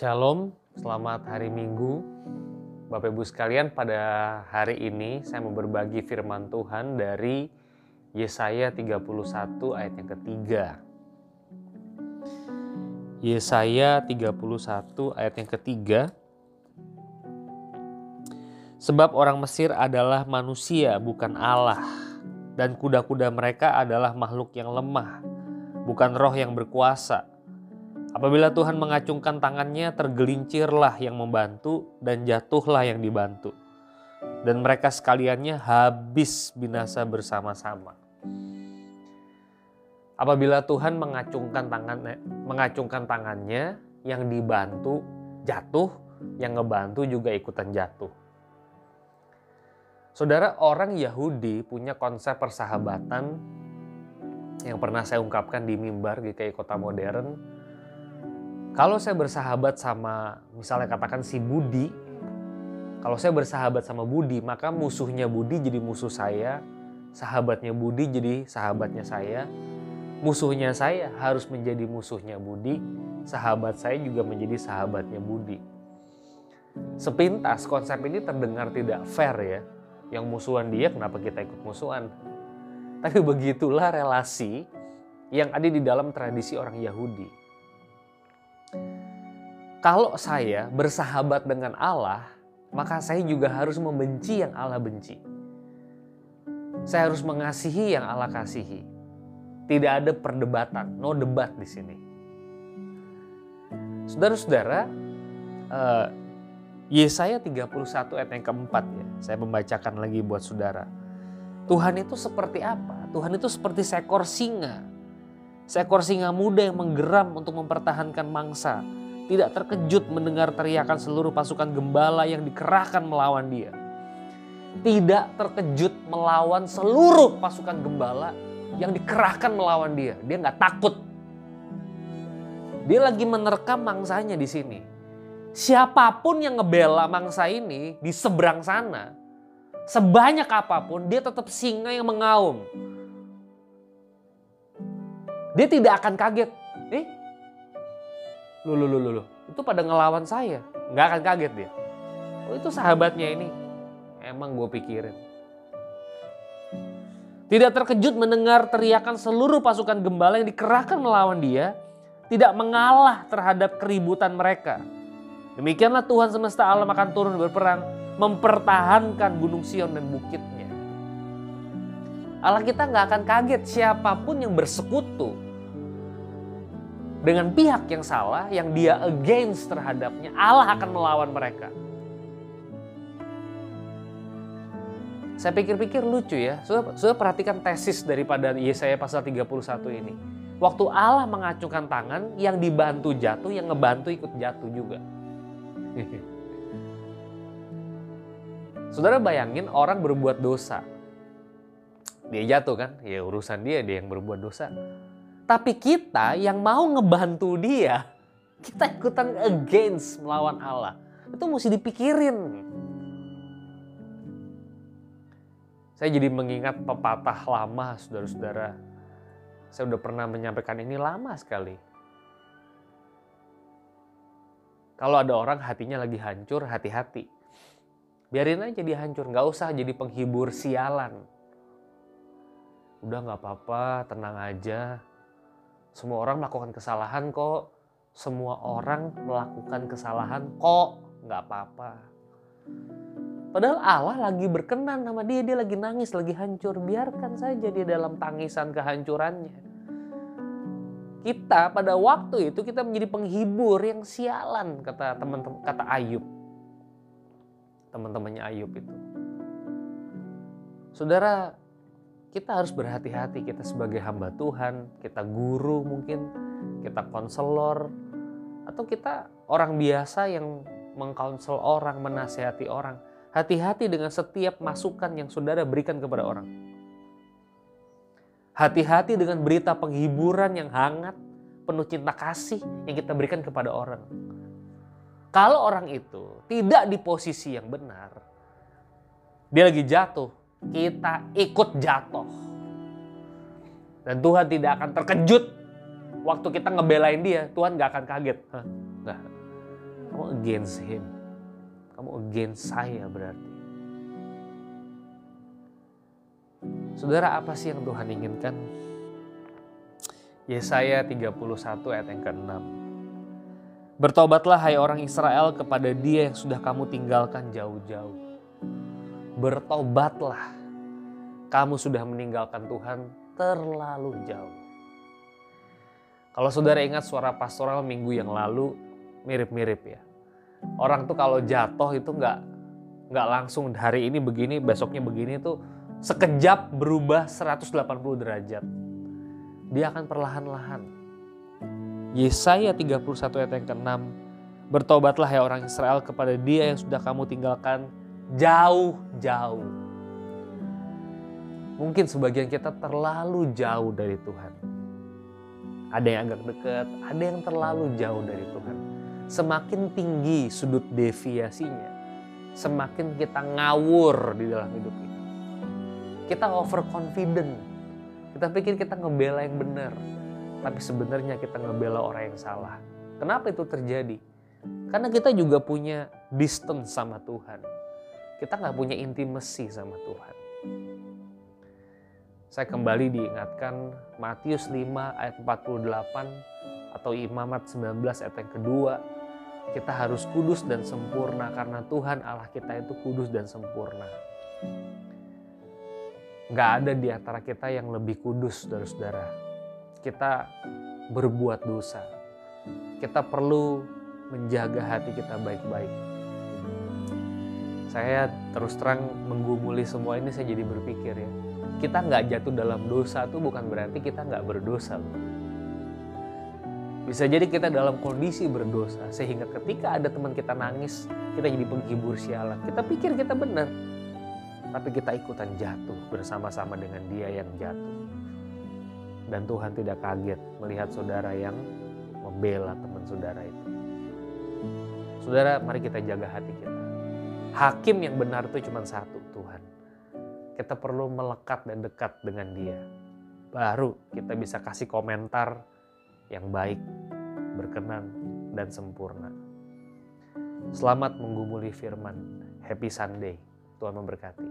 Shalom, selamat hari Minggu. Bapak Ibu sekalian, pada hari ini saya mau berbagi firman Tuhan dari Yesaya 31 ayat yang ketiga. Yesaya 31 ayat yang ketiga. Sebab orang Mesir adalah manusia bukan Allah dan kuda-kuda mereka adalah makhluk yang lemah, bukan roh yang berkuasa. Apabila Tuhan mengacungkan tangannya, tergelincirlah yang membantu dan jatuhlah yang dibantu. Dan mereka sekaliannya habis binasa bersama-sama. Apabila Tuhan mengacungkan tangannya, mengacungkan tangannya, yang dibantu jatuh, yang ngebantu juga ikutan jatuh. Saudara, orang Yahudi punya konsep persahabatan yang pernah saya ungkapkan di mimbar GKI Kota Modern. Kalau saya bersahabat sama misalnya katakan si Budi, kalau saya bersahabat sama Budi, maka musuhnya Budi jadi musuh saya, sahabatnya Budi jadi sahabatnya saya, musuhnya saya harus menjadi musuhnya Budi, sahabat saya juga menjadi sahabatnya Budi. Sepintas konsep ini terdengar tidak fair ya. Yang musuhan dia kenapa kita ikut musuhan? Tapi begitulah relasi yang ada di dalam tradisi orang Yahudi. Kalau saya bersahabat dengan Allah, maka saya juga harus membenci yang Allah benci. Saya harus mengasihi yang Allah kasihi. Tidak ada perdebatan, no debat di sini. Saudara-saudara, uh, Yesaya 31 ayat yang keempat ya, saya membacakan lagi buat saudara. Tuhan itu seperti apa? Tuhan itu seperti seekor singa. Seekor singa muda yang menggeram untuk mempertahankan mangsa. Tidak terkejut mendengar teriakan seluruh pasukan gembala yang dikerahkan melawan dia. Tidak terkejut melawan seluruh pasukan gembala yang dikerahkan melawan dia. Dia nggak takut. Dia lagi menerkam mangsanya di sini. Siapa pun yang ngebela mangsa ini di seberang sana, sebanyak apa pun dia tetap singa yang mengaum. Dia tidak akan kaget. Lu, lu, lu, lu, lu. itu pada ngelawan saya. Nggak akan kaget dia. Oh itu sahabatnya ini. Emang gue pikirin. Tidak terkejut mendengar teriakan seluruh pasukan gembala yang dikerahkan melawan dia. Tidak mengalah terhadap keributan mereka. Demikianlah Tuhan semesta alam akan turun berperang. Mempertahankan gunung Sion dan bukitnya. Allah kita nggak akan kaget siapa pun yang bersekutu dengan pihak yang salah, yang dia against terhadapnya, Allah akan melawan mereka. Saya pikir-pikir lucu ya. Sudah, sudah perhatikan tesis daripada Yesaya pasal 31 ini. Waktu Allah mengacungkan tangan, yang dibantu jatuh, yang ngebantu ikut jatuh juga. Saudara bayangin orang berbuat dosa. Dia jatuh kan? Ya urusan dia, dia yang berbuat dosa. Tapi kita yang mau ngebantu dia, kita ikutan against melawan Allah. Itu mesti dipikirin. Saya jadi mengingat pepatah lama, saudara-saudara. Saya udah pernah menyampaikan ini lama sekali. Kalau ada orang hatinya lagi hancur, hati-hati. Biarin aja dia hancur, nggak usah jadi penghibur sialan. Udah nggak apa-apa, tenang aja semua orang melakukan kesalahan kok. Semua orang melakukan kesalahan kok. Nggak apa-apa. Padahal Allah lagi berkenan sama dia. Dia lagi nangis, lagi hancur. Biarkan saja dia dalam tangisan kehancurannya. Kita pada waktu itu kita menjadi penghibur yang sialan kata teman kata Ayub. Teman-temannya Ayub itu. Saudara, kita harus berhati-hati kita sebagai hamba Tuhan, kita guru mungkin, kita konselor, atau kita orang biasa yang mengkonsel orang, menasehati orang. Hati-hati dengan setiap masukan yang saudara berikan kepada orang. Hati-hati dengan berita penghiburan yang hangat, penuh cinta kasih yang kita berikan kepada orang. Kalau orang itu tidak di posisi yang benar, dia lagi jatuh, kita ikut jatuh. Dan Tuhan tidak akan terkejut waktu kita ngebelain dia. Tuhan gak akan kaget. Hah? Nggak. Kamu against him. Kamu against saya berarti. Saudara, apa sih yang Tuhan inginkan? Yesaya 31 ayat yang ke-6. Bertobatlah hai orang Israel kepada dia yang sudah kamu tinggalkan jauh-jauh. Bertobatlah. Kamu sudah meninggalkan Tuhan terlalu jauh. Kalau saudara ingat suara pastoral minggu yang lalu, mirip-mirip ya. Orang tuh kalau jatuh itu nggak nggak langsung hari ini begini, besoknya begini tuh sekejap berubah 180 derajat dia akan perlahan-lahan. Yesaya 31 ayat yang ke-6, Bertobatlah ya orang Israel kepada dia yang sudah kamu tinggalkan jauh-jauh. Mungkin sebagian kita terlalu jauh dari Tuhan. Ada yang agak dekat, ada yang terlalu jauh dari Tuhan. Semakin tinggi sudut deviasinya, semakin kita ngawur di dalam hidup ini. Kita overconfident kita pikir kita ngebela yang benar, tapi sebenarnya kita ngebela orang yang salah. Kenapa itu terjadi? Karena kita juga punya distance sama Tuhan. Kita nggak punya intimacy sama Tuhan. Saya kembali diingatkan Matius 5 ayat 48 atau Imamat 19 ayat yang kedua. Kita harus kudus dan sempurna karena Tuhan Allah kita itu kudus dan sempurna. Gak ada di antara kita yang lebih kudus, saudara-saudara. Kita berbuat dosa. Kita perlu menjaga hati kita baik-baik. Saya terus terang menggumuli semua ini, saya jadi berpikir ya. Kita nggak jatuh dalam dosa itu bukan berarti kita nggak berdosa loh. Bisa jadi kita dalam kondisi berdosa, sehingga ketika ada teman kita nangis, kita jadi penghibur sialan. Kita pikir kita benar, tapi kita ikutan jatuh bersama-sama dengan dia yang jatuh. Dan Tuhan tidak kaget melihat saudara yang membela teman saudara itu. Saudara, mari kita jaga hati kita. Hakim yang benar itu cuma satu, Tuhan. Kita perlu melekat dan dekat dengan dia. Baru kita bisa kasih komentar yang baik, berkenan, dan sempurna. Selamat menggumuli firman. Happy Sunday. Tuhan memberkati.